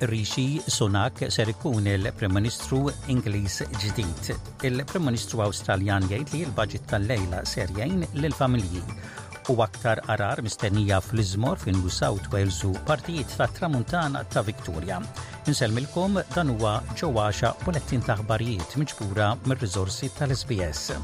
Rishi Sunak ser ikun il-Prim Ministru Ingliż ġdid. Il-Prim Ministru Awstraljan jgħid li l-budget tal-lejla ser jgħin lill-familji u aktar arar mistennija fl-iżmor fin New South Wales u partijiet tat tramuntana ta' Victoria. Insellmilkom dan huwa ġo għaxa bulettin ta' aħbarijiet miġbura mir-riżorsi tal-SBS.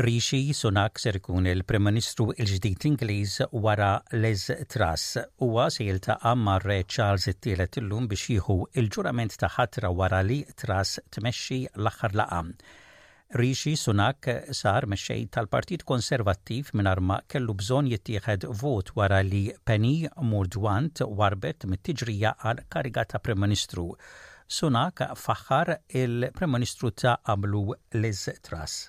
Rishi Sunak ser ikun il-Prim Ministru il-ġdid Ingliż wara Liz Truss. Huwa se jiltaqa' mar-Re Charles it-tielet illum biex jieħu il-ġurament ta' ħatra wara li Truss tmexxi l-aħħar laqgħa. Rishi Sunak sar mexxej tal-Partit Konservattiv mingħajr ma kellu bżonn jittieħed vot wara li Penny Mordaunt warrbet mit-tiġrija għal kariga ta' Prim Ministru. Sunak faħħar il-Prim Ministru ta' qablu Liz Truss.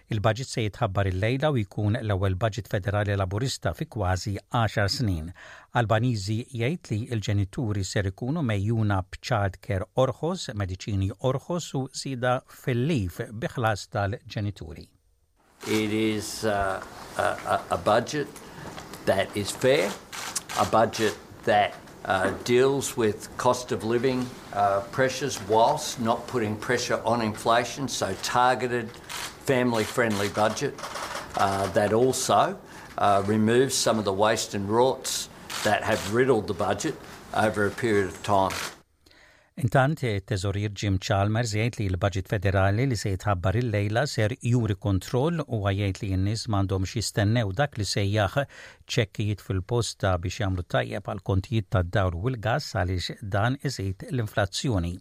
Il-baġit se jitħabbar illejla u jkun l-ewwel baġit federali Laburista fi kważi għaxar snin. Albanizi jgħid li l-ġenituri ser ikunu megħjuna b'child care orħos, mediċini orħos u żieda fil-leave bi ħlas tal-ġenituri. It is a budget that is fair, a budget that uh, deals with cost of living uh, pressures whilst not putting pressure on inflation, so targeted family friendly budget uh, that also uh, removes some of the waste and rorts that have riddled the budget over a period of time. Intant, it-Teżorier Jim Chalmers jgħid li l-Baġit Federali li se jitħabbar illejla ser juri kontroll. Huwa jgħid li n-nies m'għandhomx jistennew dak li sejjaħ ċekkijiet fil-posta biex jagħmlu tajjeb għall-kontijiet tad-dawl u l-gass għaliex dan iżid l-inflazzjoni.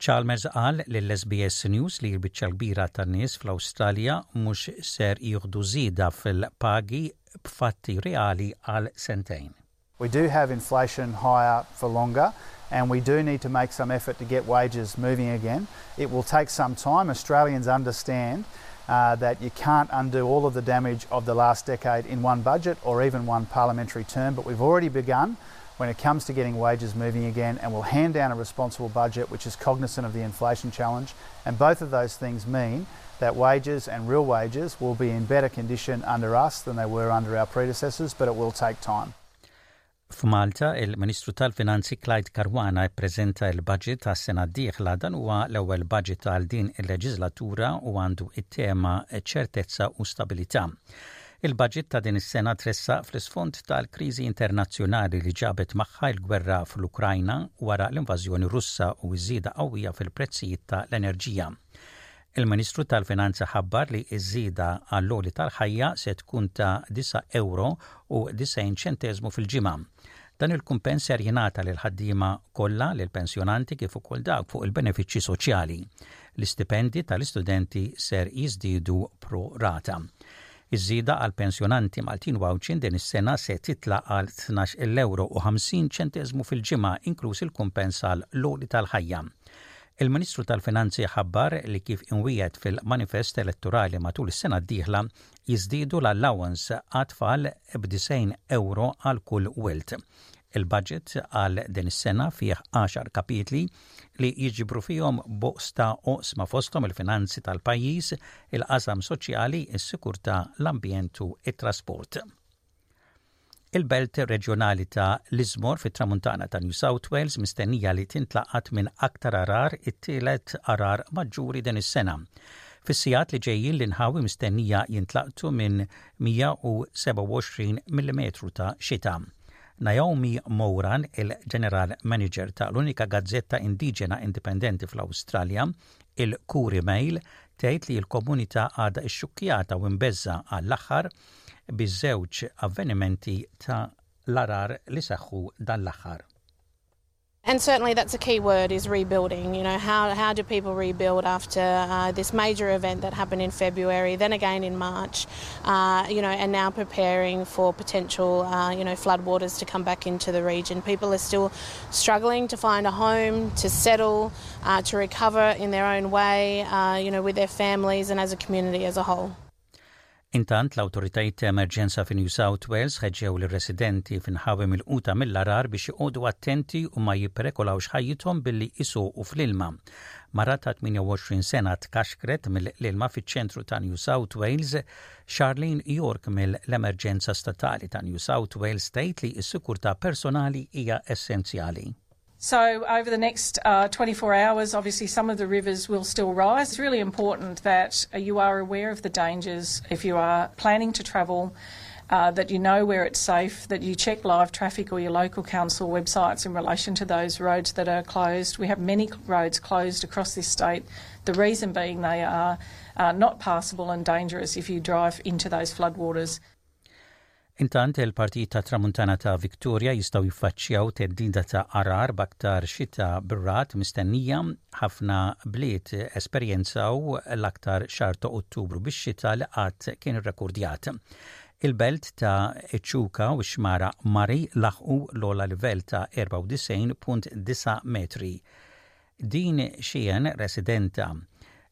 Chalmers qal lill-SBS News li l-biċċa l-kbira tan-nies fl-Awstralja mhux ser jieħdu żieda fil-pagi b'fatti reali għal sentejn. We do have inflation higher for longer and we do need to make some effort to get wages moving again. It will take some time. Australians understand uh, that you can't undo all of the damage of the last decade in one budget or even one parliamentary term, but we've already begun when it comes to getting wages moving again and will hand down a responsible budget which is cognizant of the inflation challenge. And both of those things mean that wages and real wages will be in better condition under us than they were under our predecessors but it will take time. F'Malta, il-Ministru tal-Finanzi Clyde Caruana ppreżenta l-Budget għas-sena d-dieħla. Dan huwa l-ewwel Budget għal din il-leġislatura u għandu t-tema Ċertezza u Stabilità. Il-Budget ta' din is-sena tressaq fl-isfond tal-kriżi internazzjonali li ġabet magħha l-gwerra fl-Ukrajna wara l-invażjoni Russa u ż-żieda qawwija fil-prezzijiet ta' l-enerġija. Il-Ministru tal-Finanzi ħabbar li ż-żieda għall-għoli tal-ħajja se tkun ta' 9 ewro u 90 ċenteżmu fil-ġimgħa. Dan il-kumpens ser jingħata lill-ħaddiema kollha, lill-pensjonanti kif ukoll dawk fuq il-benefiċċji soċjali. L-istipendji tal-istudenti ser jiżdiedu pro rata. Iż-żieda għall-pensjonanti Maltin Wawċin din is-sena se titla' għal 12 ewro u 50 ċenteżmu fil-ġimgħa inkluż il-kumpens għal l-għoli tal-ħajja. Il-Ministru tal-Finanzi ħabbar li kif inwiegħed fil-manifest elettorali matul is-sena d-dieħla jiżdiedu l-allowance għat-tfal b'disgħin ewro għal kull wild. Il-budget għal din is-sena fih għaxar kapitli li jiġbru fihom bosta oqsma fosthom il-finanzi tal-pajjiż, il-qasam soċjali, is-sikurtà, l-ambjent u t-trasport. Il-belt reġjonali ta' Lismore fit-Tramuntana ta' New South Wales mistennija li tintlaqat minn aktar għarar, it-tielet għarar maġġuri din is-sena. Fis-sigħat li ġejjin l-inħawi mistennija jintlaqtu minn 127 mm ta' xita. Naomi Moran, il-General Manager ta' l-unika gazzetta indiġena indipendenti fl-Awstralja, il-Koori Mail, tgħid li l-komunità għadha xxukkjata u mbeżża' għall-aħħar biż-żewġ avvenimenti ta' l-arar li saħħu dan l-aħħar. And certainly that's a key word is rebuilding. You know, how, how do people rebuild after uh, this major event that happened in February, then again in March, uh, you know, and now preparing for potential, uh, you know, floodwaters to come back into the region. People are still struggling to find a home, to settle, uh, to recover in their own way, uh, you know, with their families and as a community as a whole. Intant, l-awtoritajiet ta' emerġenza fi New South Wales ħeġġew lir-residenti f'inħawi milquta mill-għarar biex joqogħdu attenti u ma jipperekolawx ħajjithom billi jsuqu fl-ilma. Mara ta' 28 sena tkaxkret mill-ilma fiċ-ċentru ta' New South Wales. Charlene York mill-Emerġenza Statali ta' New South Wales tgħid li s-sikurtà personali hija essenzjali. So, over the next uh, 24 hours, obviously, some of the rivers will still rise. It's really important that you are aware of the dangers if you are planning to travel. Uh, that you know where it's safe, that you check live traffic or your local council websites in relation to those roads that are closed. We have many roads closed across this state, the reason being they are uh, not passable and dangerous if you drive into those floodwaters. Intant, il-partijiet tat-Tramuntana ta' Victoria jistgħu jiffaċċjaw theddida ta' għargħar b'aktar xita bir-ragħad mistennija. Ħafna bliet esperjenzaw l-aktar xahar ta' Ottubru bix-xita li qatt kien irrekordjat. Il-belt ta' Echuca u x-xmara Murray laħqu l-ogħla livell ta' 94.9 metri. Dean Sheehan, residenta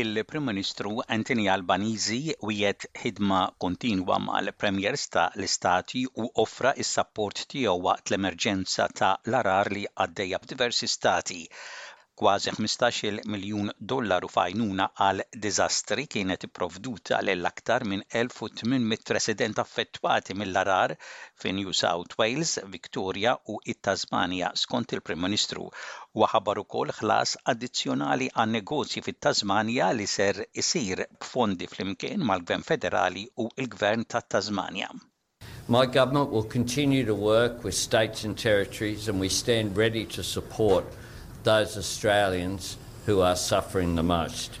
Il-Prim Ministru Anthony Albanese wiegħed ħidma kontinwa mal-Premiers ta' l-Istati u offra s-sapport tiegħu waqt l-emerġenza ta' l-għarar li għaddejja f'diversi Stati. Kważi ħmistax-il miljun dollaru f'għajnuna għal diżastri kienet ipprovduta lil aktar minn 1,800 resident affettwati mill-għarar fi New South Wales, Victoria u t-Tasmania, skont il-Prim Ministru, Huwa ħabbar ukoll ħlas addizzjonali għan-negozji fit-Tasmanja li ser isir b'fondi flimkien mal-Gvern Federali u l-Gvern tat-Tasmanja. My government will continue to work with states and territories and we stand ready to support those Australians who are suffering the most.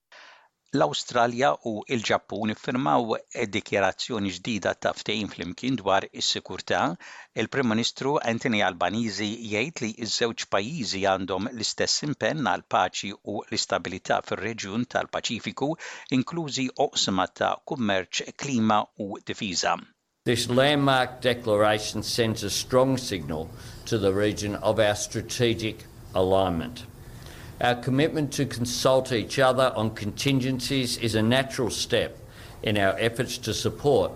L-Awstralja u l-Ġappun iffirmaw dikjarazzjoni ġdida ta' ftehim flimkien dwar is-sikurtà. Il-Prim Ministru Anthony Albanese jgħid li ż-żewġ pajjiżi għandhom l-istess impenn għall-paċi u l-istabilità fir-reġjun tal-Paċifiku, inklużi oqsma ta' kummerċ, klima u difiża. This landmark declaration sends a strong signal to the region of our strategic alignment. Our commitment to consult each other on contingencies is a natural step in our efforts to support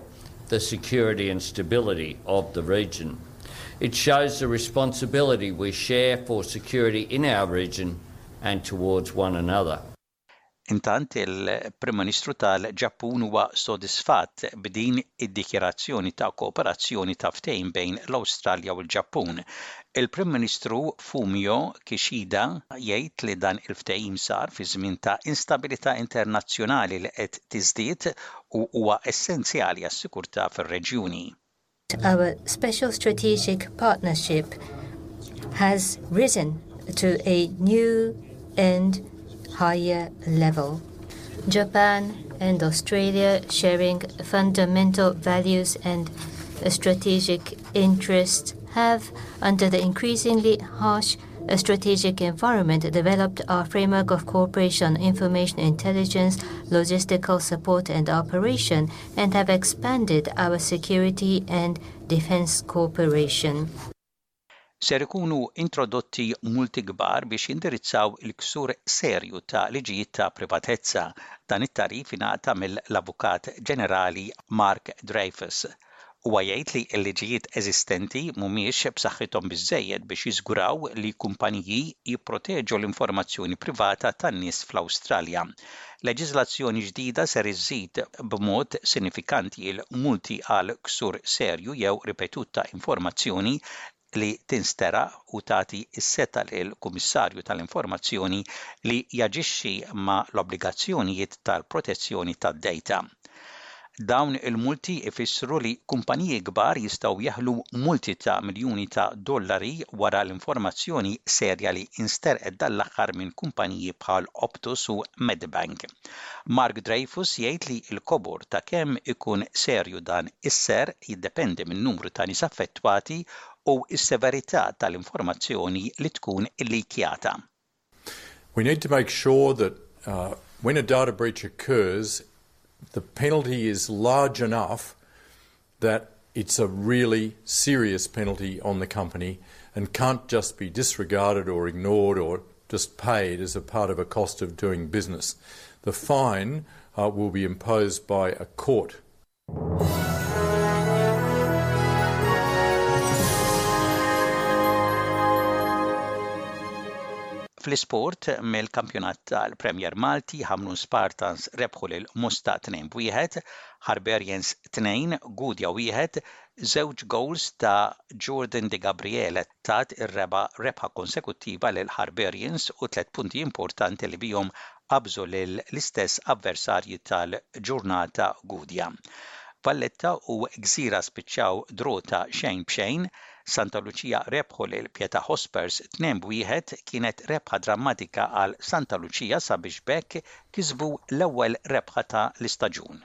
the security and stability of the region. It shows the responsibility we share for security in our region and towards one another. Intant, il-Prim Ministru tal-Ġappun huwa sodisfatt b'din id-dikjarazzjoni ta' kooperazzjoni ta' ftehim bejn l-Awstralja u l-Ġappun. Il-Prim Ministru Fumio Kishida jgħid li dan il-ftehim sar fi żmien ta' instabilità internazzjonali li qed tiżdied u huwa essenzjali għas-sikurtà fir-reġjuni. Our special strategic partnership has risen to a new and higher level. Japan and Australia sharing fundamental values and strategic interests have, under the increasingly harsh A strategic environment developed a framework of cooperation, information intelligence, logistical support and operation and have expanded our security and defence cooperation. Ser ikunu introdotti multi kbar biex jindirizzaw il-ksur serju ta' liġijiet ta' privatezza. Dan it-tagħrif ingħata mill-Avukat Ġenerali Mark Dreyfus, Huwa jgħid li l-liġijiet eżistenti mhumiex b'saħħithom biżżejjed biex jiżguraw li kumpaniji jipproteġu l-informazzjoni privata tan-nies fl-Awstralja. Leġiżlazzjoni ġdida ser iżżid b'mod sinifikanti l-multi għal ksur serju jew ripetut ta' informazzjoni li tinsteraq u tagħti s-setgħa lill-Kummissarju tal-Informazzjoni li jaġixxi ma' l-obbligazzjonijiet tal-protezzjoni tad-dejta. Dawn il-multi jfissru li kumpaniji kbar jistgħu jeħlu multi ta' miljuni ta' dollari wara l-informazzjoni serja li nsterqet dan l-aħħar minn kumpaniji bħal Optus u Medibank. Mark Dreyfus jgħid li l-kobor ta' kemm ikun serju dan is-serq jiddependi min-numru ta' nies affettwati u s-severità tal-informazzjoni li tkun illikjata. We need to make sure that when a data breach occurs, the penalty is large enough that it's a really serious penalty on the company and can't just be disregarded or ignored or just paid as a part of a cost of doing business. The fine uh, will be imposed by a court. Fl-isport mill-kampjonat tal-Premier Malti Hamlun Spartans rebħu lil Musta 2-1, Harberians tnejn, Gudja wieħed, żewġ gowls ta' Jordan De Gabriele tat ir-reba' rebħa konsekuttiva lil Hibernians u tliet punti importanti li bihom qabżu lill-istess avversarji tal-ġurnata Gudja, Valletta u Gżira spiċċaw draw ta' xejn b'xejn, Santa Lucia rebħu lil Pietà Hospers tnejn b'wieħed, kienet rebħa drammatika għal Santa Lucia sabiex b'hekk kisbu l-ewwel rebħa ta' l-istaġun.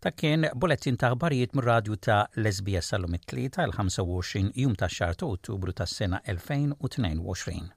Ta' kien bulettin ta' aħbarijiet mir-radju ta' l-SBS għallum it-tlieta l-25 jum ta' xahar ta' Ottubru tas-sena 2022.